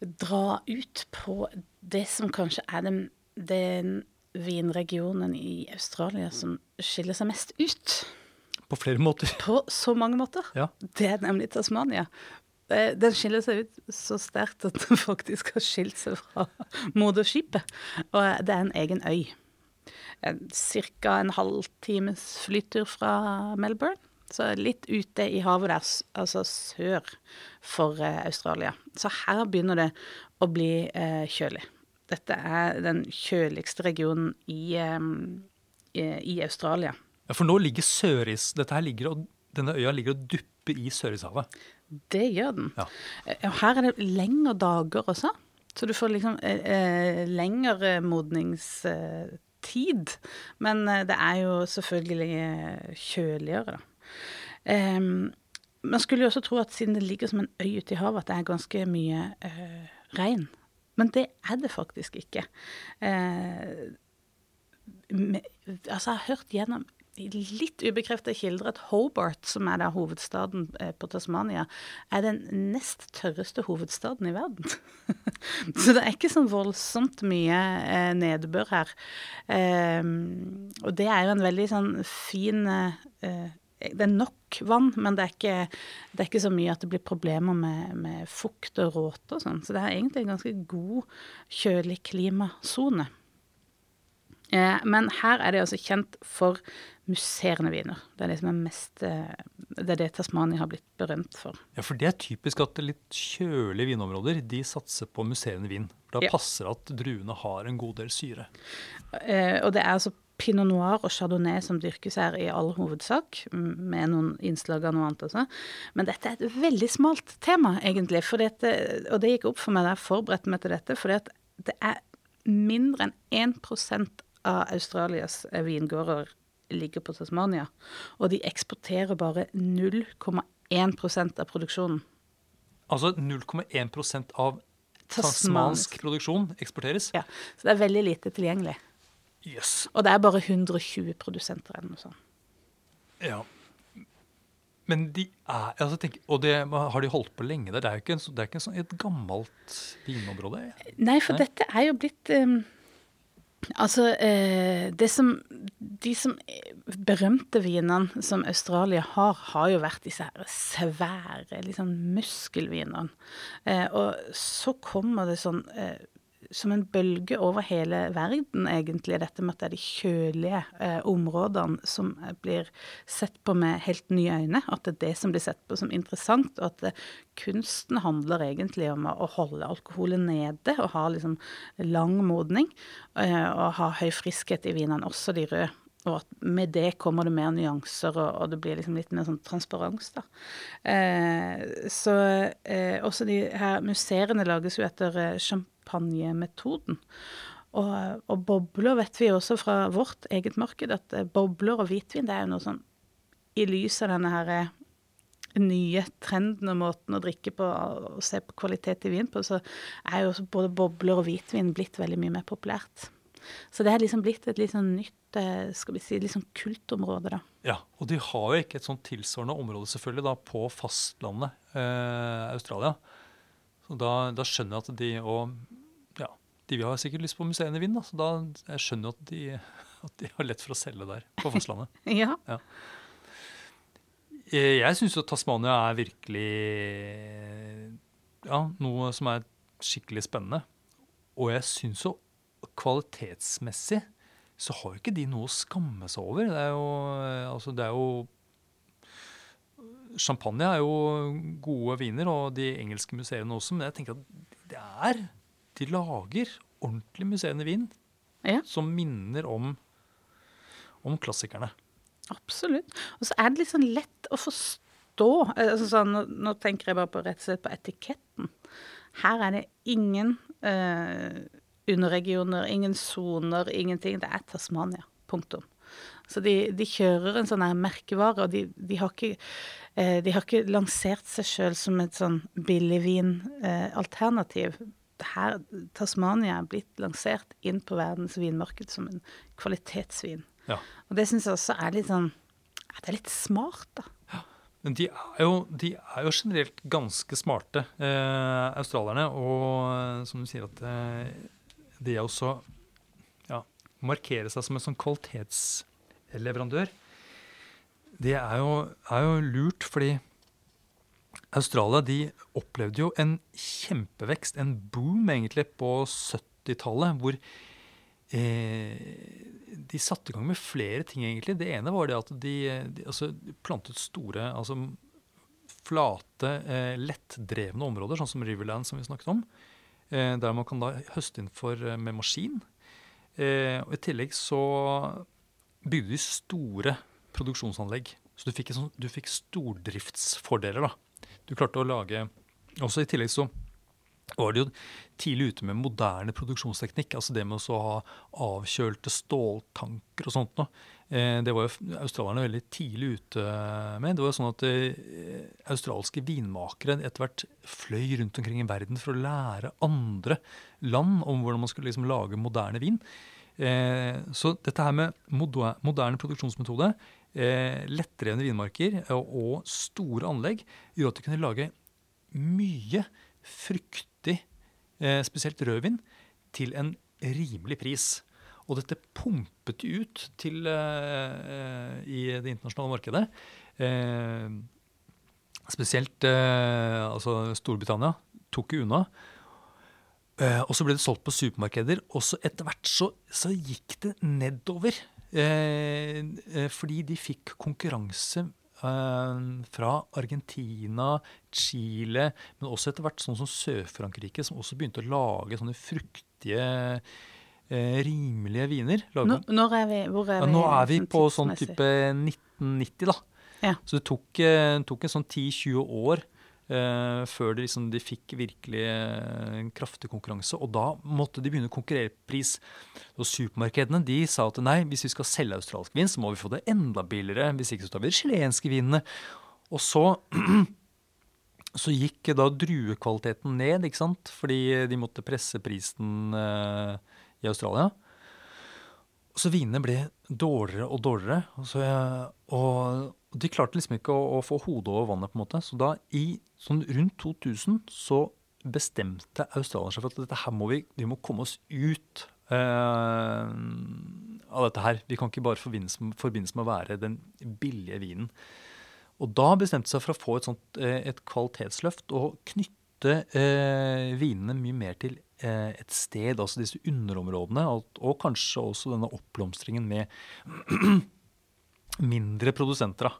dra ut på det som kanskje er den, den vinregionen i Australia som skiller seg mest ut. På flere måter. På så mange måter. Ja. Det er nemlig Tasmania. Eh, Den skiller seg ut så sterkt at den faktisk har skilt seg fra moderskipet. Og det er en egen øy. Ca. en halvtimes flytur fra Melbourne. Så litt ute i havet der, altså sør for eh, Australia. Så her begynner det å bli eh, kjølig. Dette er den kjøligste regionen eh, i, i Australia. Ja, For nå ligger Søris Dette her ligger Denne øya ligger og dupper i Sørishavet. Det gjør den. Ja. Eh, her er det lengre dager også. Så du får liksom eh, eh, lengre modningstid. Men eh, det er jo selvfølgelig eh, kjøligere, da. Em, man skulle jo også tro at siden det ligger som en øy ute i havet, at det er ganske mye eh, regn. Men det er det faktisk ikke. Eh, med, altså, jeg har hørt gjennom litt ubekreftede kilder at Hobart, som er da hovedstaden eh, på Tasmania, er den nest tørreste hovedstaden i verden. Så det er ikke så voldsomt mye eh, nedbør her. Ehm, og det er jo en veldig sånn fin eh, Det er nok vann, men det er ikke, det er ikke så mye at det blir problemer med, med fukt og råte og sånn. Så det er egentlig en ganske god, kjølig klimasone. Eh, men her er det altså kjent for musserende viner. Det er det som er mest eh, Det er det Tasmania har blitt berømt for. Ja, For det er typisk at litt kjølige vinområder de satser på musserende vin. Da Ja. passer at druene har en god del syre. Eh, og det er altså pinot noir og chardonnay som dyrkes her i all hovedsak, med noen innslag av noe annet også. Men dette er et veldig smalt tema, egentlig. Dette, og det gikk opp for meg da jeg forberedte meg til dette, for det er mindre enn 1 av Australias eh, vingårder ligger på Tasmania. Og de eksporterer bare 0,1% av produksjonen. Altså 0,1 av Tasmansk. produksjon eksporteres. Ja, så det er veldig lite tilgjengelig. Yes. Og det er bare 120 produsenter eller noe sånt. Ja. Men de er altså, tenk, Og det har de holdt på lenge der. Det er jo ikke, en, det er ikke en sånn, et gammelt vinområde. Nei, for Nei. dette er jo blitt eh, Altså, eh, det som De som eh, berømte vinene som Australia har, har jo vært disse her svære liksom muskelvinene. Eh, og så kommer det sånn som en bølge over hele verden, egentlig, dette med at det er de kjølige eh, områdene som eh, blir sett på med helt nye øyne. At det er det som blir sett på som interessant, og at eh, kunsten handler egentlig om å, holde alkoholen nede og ha liksom lang modning. Eh, og ha høy friskhet i vinene, også de røde. Og at med det kommer det mer nyanser, og, og det blir liksom litt mer sånn transparens. Eh, så eh, også de her museene lages jo etter eh, champagnemetoden. Og, og bobler vet vi også fra vårt eget marked, at eh, bobler og hvitvin det er jo noe sånn i lys av denne her eh, nye trenden og måten å drikke på og se på kvalitet i vin på, så er jo også både bobler og hvitvin blitt veldig mye mer populært. Så det har liksom blitt et litt sånn nytt eh, skal vi si, litt sånn kultområde, da. Ja, Og de har jo ikke et sånn tilsvarende område selvfølgelig da, på fastlandet eh, Australia. Så da, da skjønner jeg at de og de har sikkert lyst på museene vin, da, så da jeg skjønner jeg at de, at de har lett for å selge der på fastlandet. Ja. ja. Jeg syns jo Tasmania er virkelig ja, noe som er skikkelig spennende. Og jeg syns jo kvalitetsmessig så har jo ikke de noe å skamme seg over. Det er jo, eh, altså det er jo Champagne er jo gode viner, og de engelske museene også, men jeg tenker at det er De lager ordentlig i vin Ja. som minner om, om klassikerne. Absolutt. Og så er det litt sånn lett å forstå. Altså sånn, nå, nå tenker jeg bare på rett og slett på etiketten. Her er det ingen eh, underregioner, ingen soner, ingenting. Det er Tasmania. Punktum. Så de, de kjører en sånn her merkevare, og de, de, har ikke, eh, de har ikke lansert seg sjøl som et sånn billigvin-alternativ. Her, Tasmania er blitt lansert inn på verdens vinmarked som en kvalitetsvin. Ja. Og det syns jeg også er litt sånn Det er litt smart, da. Ja. Men de er jo, de er jo generelt ganske smarte, eh, australierne. Og eh, som du sier, at eh, de er også ja, markere seg som en sånn kvalitetsleverandør, det er jo, er jo lurt, fordi Australia de opplevde jo en kjempevekst, en boom egentlig, på 70-tallet, hvor eh, de satte i gang med flere ting, egentlig. Det ene var det at de, de altså, plantet store altså flate, eh, lettdrevne områder, sånn som Riverland, som vi snakket om. Eh, der man kan da høste inn for, eh, med maskin. Eh, og I tillegg så bygde de store produksjonsanlegg. Så du fikk, sånn, du fikk stordriftsfordeler. da. Du klarte å lage Også i tillegg så var de jo tidlig ute med moderne produksjonsteknikk. Altså det med å ha avkjølte ståltanker og sånt noe. Eh, det var jo australierne veldig tidlig ute med. Det var jo sånn at eh, australske vinmakere etter hvert fløy rundt omkring i verden for å lære andre land om hvordan man skulle liksom lage moderne vin. Eh, så dette her med moderne produksjonsmetode, lettdrevne vinmarker og store anlegg gjorde at de kunne lage mye fruktig, spesielt rødvin, til en rimelig pris. Og dette pumpet ut til, uh, i det internasjonale markedet. Spesielt altså Storbritannia tok jo unna. og så ble det solgt på supermarkeder. Og så etter hvert så, så gikk det nedover. Fordi de fikk konkurranse fra Argentina, Chile, men også etter hvert sånn som Sør-Frankrike, som også begynte å lage sånne fruktige eh, rimelige viner. Nå, når er vi, hvor er vi? Ja, nå er vi sånn på sånn type 1990, da. Ja. Så det tok, eh, tok en sånn 10-20 år eh, før de, liksom, de, fikk virkelig eh, en kraftig konkurranse. Og da måtte de begynne å konkurrere på pris. Og supermarkedene de sa at nei, hvis vi skal selge australsk vin, så må vi få det enda billigere. Hvis ikke så tar vi de chilenske vinene. Og så så gikk da druekvaliteten ned, ikke sant? fordi de måtte presse prisen eh, i Australia. Så vinene ble dårligere og dårligere. Og, så, og de klarte liksom ikke å, å, få hodet over vannet. på en måte. Så da i sånn rundt 2000 så bestemte Australia seg for at dette her må vi, vi må komme oss ut eh, av dette her. Vi kan ikke bare forbindes, forbindes med å være den billige vinen. Og da bestemte seg for å få et, sånt, eh, et kvalitetsløft og knytte eh, vinene mye mer til et sted, altså disse underområdene, og, og kanskje også denne oppblomstringen med mindre produsenter.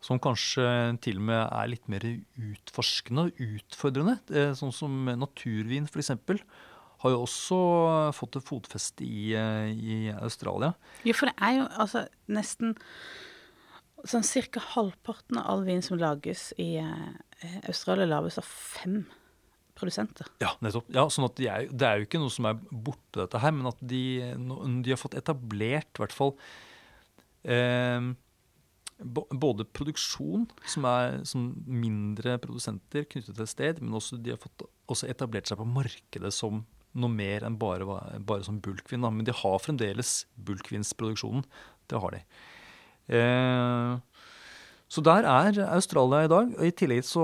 Som kanskje til og med er litt mer utforskende og utfordrende. Eh, sånn som naturvin, f.eks. Har jo også fått et fotfeste i, eh, i Australia. Jo, for det er jo altså nesten sånn Ca. halvparten av all vin som lages i Australia, lages av fem produsenter. Ja, nettopp. Ja, sånn at de er, Det er jo ikke noe som er borte, dette her, men at de, de har fått etablert i hvert fall eh, både produksjon, som er som mindre produsenter knyttet til et sted, men også de har fått også etablert seg på markedet som noe mer enn bare, bare som bulkvin. Men de har fremdeles bulkvinsproduksjonen. Det har de. Eh, så der er Australia i dag. og I tillegg så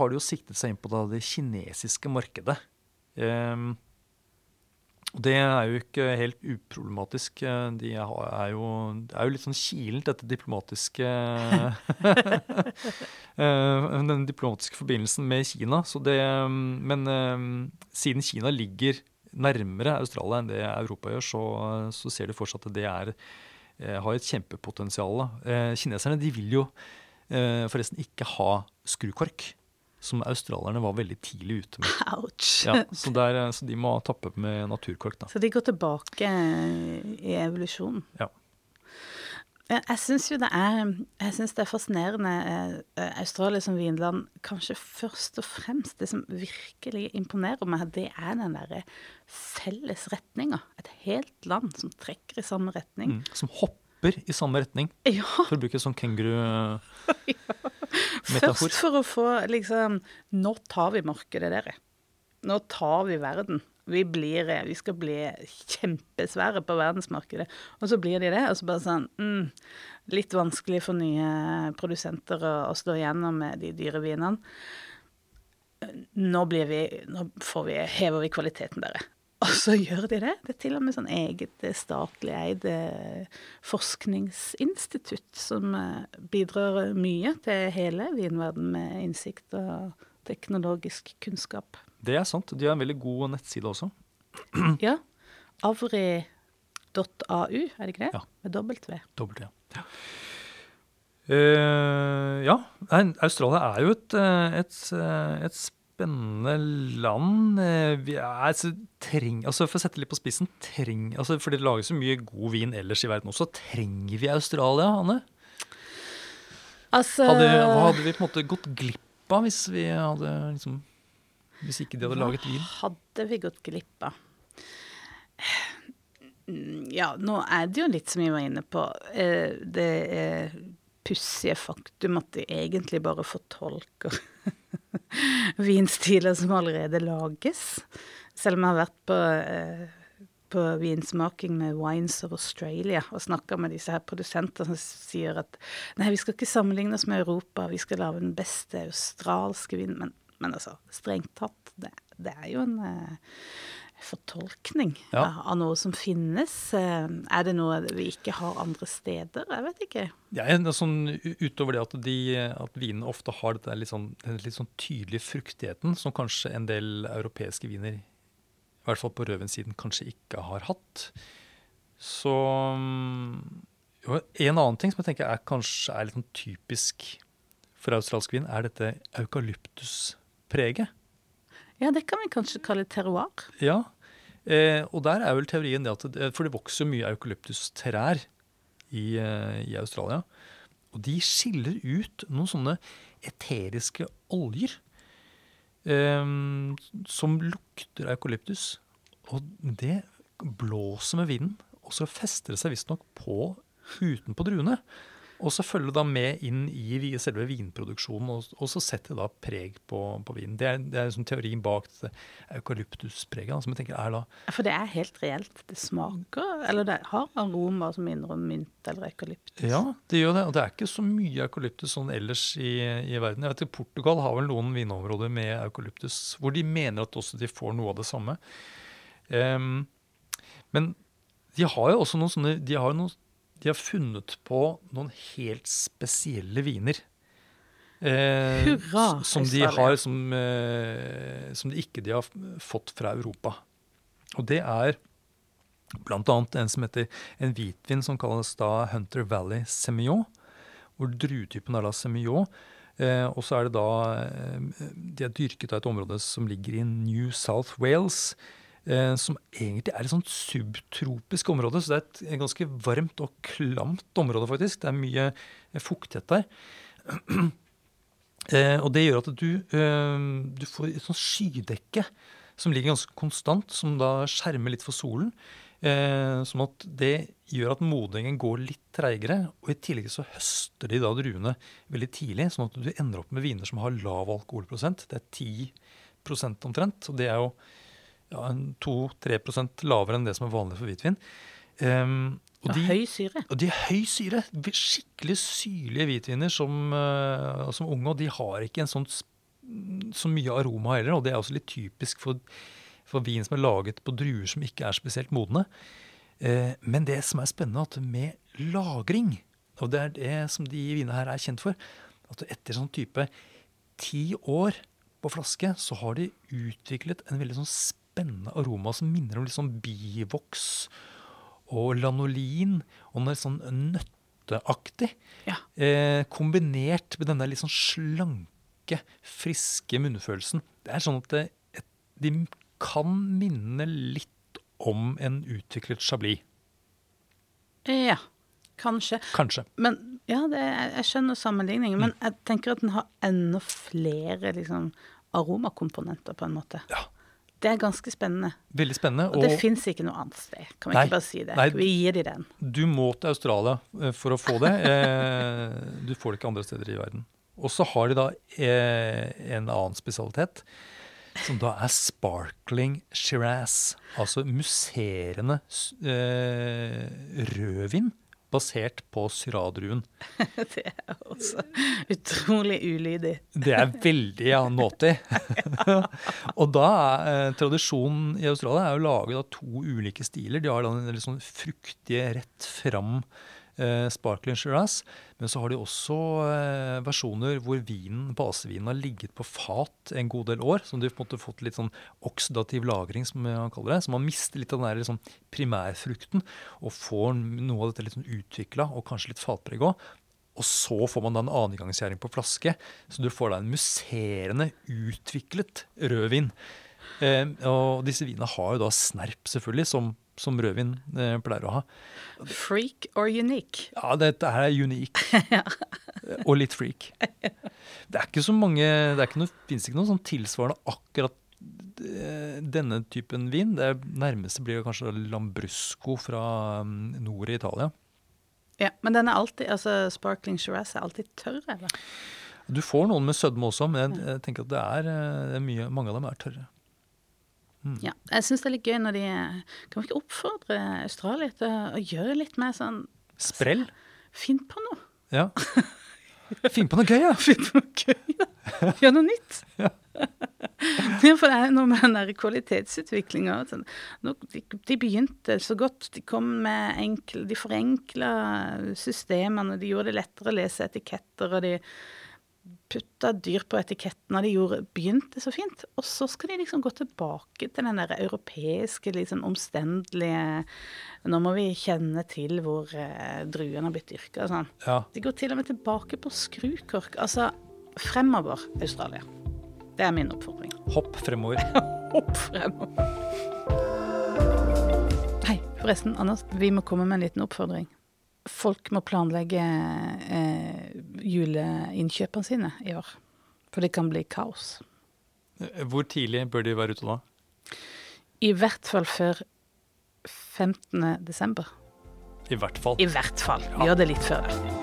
har de jo siktet seg inn på det kinesiske markedet. Um, det er jo ikke helt uproblematisk. De er jo, det er jo litt sånn kilent, dette diplomatiske eh, Den diplomatiske forbindelsen med Kina. Det, men siden Kina ligger nærmere Australia enn det Europa gjør, så, så ser de fortsatt at det er, eh, har et kjempepotensial. Eh, kineserne de vil jo eh, forresten ikke ha skrukork. Som australierne var veldig tidlig ute med. Ouch. Ja, så, der, eh, så, de må tappe med naturkork. Da. Så de går tilbake i evolusjonen? Ja. Jeg syns jo det er, det er fascinerende. Eh, Australia som vinland, kanskje først og fremst det som virkelig imponerer meg, det er den derre felles retninga. Et helt land som trekker i samme retning. Mm, som hopper hopper i samme retning. Ja. For å bruke sånn kenguru-metafor. Først for å få liksom Nå tar vi markedet, dere. Nå tar vi verden. Vi, blir, vi skal bli kjempesvære på verdensmarkedet. Og så blir de det. Og så bare sånn mm, Litt vanskelig for nye produsenter å, å stå igjennom med de dyre vinene. Nå, blir vi, nå vi, hever vi kvaliteten, dere. Og så gjør de det. Det er til og med sånn eget eh, statlig eid eh, forskningsinstitutt som eh, bidrar mye til hele vinverden med innsikt og teknologisk kunnskap. Det er sant. De har en veldig god nettside også. Ja. Avri.au, er det ikke det? Ja. Med dobbelt V. Dobbelt, ja. Uh, ja. Australia er jo et, et, et spennende land. Eh, Vi er, altså, treng, altså For å sette det litt på spissen treng, altså For det lages så mye god vin ellers i verden også. Trenger vi Australia, Anne? Altså Hadde, hva hadde vi på en måte gått glipp av hvis vi hadde liksom Hvis ikke de hadde laget vin? hadde vi gått glipp av? Mm, Ja, nå er det jo litt som vi var inne på. eh, Det eh, pussige faktum at de egentlig bare fortolker vinstiler som allerede lages. Selv om jeg har vært på, eh, på vinsmaking med Wines of Australia og snakka med disse her produsentene som sier at nei, vi skal ikke sammenligne oss med Europa, vi skal lage den beste australske vinen. Men, men altså, strengt tatt, det, det er jo en eh, fortolkning Ja. av, noe som finnes. Eh, er det noe vi ikke har andre steder? Jeg vet ikke. Ja, er sånn, utover det at, de, at vinene ofte har dette litt sånn, den litt sånn tydelige fruktigheten, som kanskje en del europeiske viner, i hvert fall på rødvinssiden, kanskje ikke har hatt. Så mm, jo, En annen ting som jeg tenker er kanskje er litt sånn typisk for australsk vin, er dette eukalyptuspreget. Ja, det kan vi kanskje kalle terroir. Ja, eh, og der er vel teorien det at det, For det vokser mye eukalyptustrær i, eh, i Australia. Og de skiller ut noen sånne eteriske oljer eh, som lukter eukalyptus. Og det blåser med vinden, og så fester det seg visstnok på utenpå druene. Og så følger da med inn i selve vinproduksjonen, og, og så setter det da preg på, på vinen. Det er, det er liksom teorien bak eukalyptuspreget, som jeg tenker er da For det er helt reelt. Det smaker Eller det har aroma som minner om mynt eller eukalyptus. Ja, det gjør det. Og det er ikke så mye eukalyptus sånn ellers i, i verden. Jeg vet ikke, Portugal har vel noen vinområder med eukalyptus hvor de mener at også de får noe av det samme. Um, men de har jo også noen sånne De har, jo noen, de har funnet på noen helt spesielle viner. Eh, Hurra, Som de har som, eh, som de ikke de har fått fra Europa. Og det er annet en som heter en hvitvin som kalles da Hunter Valley Semillon, hvor druetypen er da Semillon. Eh, og så er det da eh, De er dyrket av et område som ligger i New South Wales. Eh, som egentlig er et sånt subtropisk område, så det er et, ganske varmt og klamt område, faktisk. Det er mye eh, fuktighet der. Eh, og det gjør at du, du får et sånt skydekke som ligger ganske konstant, som da skjermer litt for solen. Sånn at det gjør at modningen går litt treigere. Og i tillegg så høster de da druene veldig tidlig, sånn at du ender opp med viner som har lav alkoholprosent. Det er 10% omtrent. Og det er jo ja, 2-3 lavere enn det som er vanlig for hvitvin. Um, Og og de, høy syre. og de er høy syre. Skikkelig syrlige hvitviner som, uh, som unge. Og de har ikke en sånn så mye aroma heller. Og det er også litt typisk for, for vin som er laget på druer som ikke er spesielt modne. Uh, men det som er spennende, at med lagring, og det er det som de vinene her er kjent for, at etter sånn type ti år på flaske, så har de utviklet en veldig sånn spennende aroma som minner om litt sånn bivoks og lanolin, og noe sånn nøtteaktig. Ja. Eh, kombinert med denne litt sånn slanke, friske munnfølelsen. Det er sånn at det, et, de kan minne litt om en utviklet chablis. Ja, kanskje. Kanskje. Men ja, det, jeg skjønner sammenligningen. Mm. Men jeg tenker at den har enda flere liksom, aromakomponenter, på en måte. Ja. Det er ganske spennende. Veldig spennende. Og det fins ikke noe annet sted. Kan vi Nei, ikke bare si det? nei. Vi gir de den. Du må til Australia eh, for å få det. Eh, Du får det ikke andre steder i verden. Og så har de da eh, en annen spesialitet, som da er sparkling shiraz. Altså musserende rødvin basert på syradruen. Det er også utrolig ulydig. Det er veldig ja, naughty. og da er eh, tradisjonen i Australia er å lage da, to ulike stiler. De har da den litt sånn fruktige, rett fram eh, sparkling shiraz. Men så har de også eh, versjoner hvor vinen, basevinen har ligget på fat en god del år. Som de har fått litt sånn oksidativ lagring, som man kaller det. Så man mister litt av den der liksom, primærfrukten og får noe av dette litt sånn utvikla og kanskje litt fatpreg òg. Og så får man da en annengangsgjæring på flaske, så du får da en musserende, utviklet rødvin. Eh, og disse vinene har jo da snerp, selvfølgelig, som, som rødvin eh, pleier å ha. Freak or unique? Ja, dette her er unique. Og litt freak. Det er ikke så mange Det ikke noe, finnes ikke noe sånn tilsvarende akkurat eh, denne typen vin. Det nærmeste blir kanskje Lambrusco fra mm, nord i Italia. Ja, Men den er alltid, altså sparkling shiraz er alltid tørr, eller? Du får noen med sødme også, men jeg, jeg tenker at det er, eh, det er mye, mange av dem er tørre. Ja, jeg syns det er litt gøy når de Kan vi ikke oppfordre Australia til å gjøre litt mer sånn Sprell? Finn på noe. Ja. Finn på noe gøy, ja! Finn på noe gøy, ja. Gjør noe nytt. Ja. Ja, for det er noe med den der kvalitetsutviklinga. Sånn. De, de begynte så godt. De kom med enkle De forenkla systemene. De gjorde det lettere å lese etiketter, og de putta dyr på etiketten, og de gjorde, begynte så fint. Og så skal de liksom gå tilbake til den der europeiske, liksom omstendelige Nå må vi kjenne til hvor eh, druene har blitt dyrka og sånn. ja. De går til og med tilbake på skrukork. Altså fremover, Australia. Det er min oppfordring. Hopp fremover. Hopp fremover. Hei, forresten, Anders. Vi må komme med en liten oppfordring. Folk må planlegge eh, juleinnkjøpene sine i år. For det kan bli kaos. Hvor tidlig bør de være ute da? I hvert fall før 15. desember. I hvert fall. I hvert fall. Gjør det litt før det.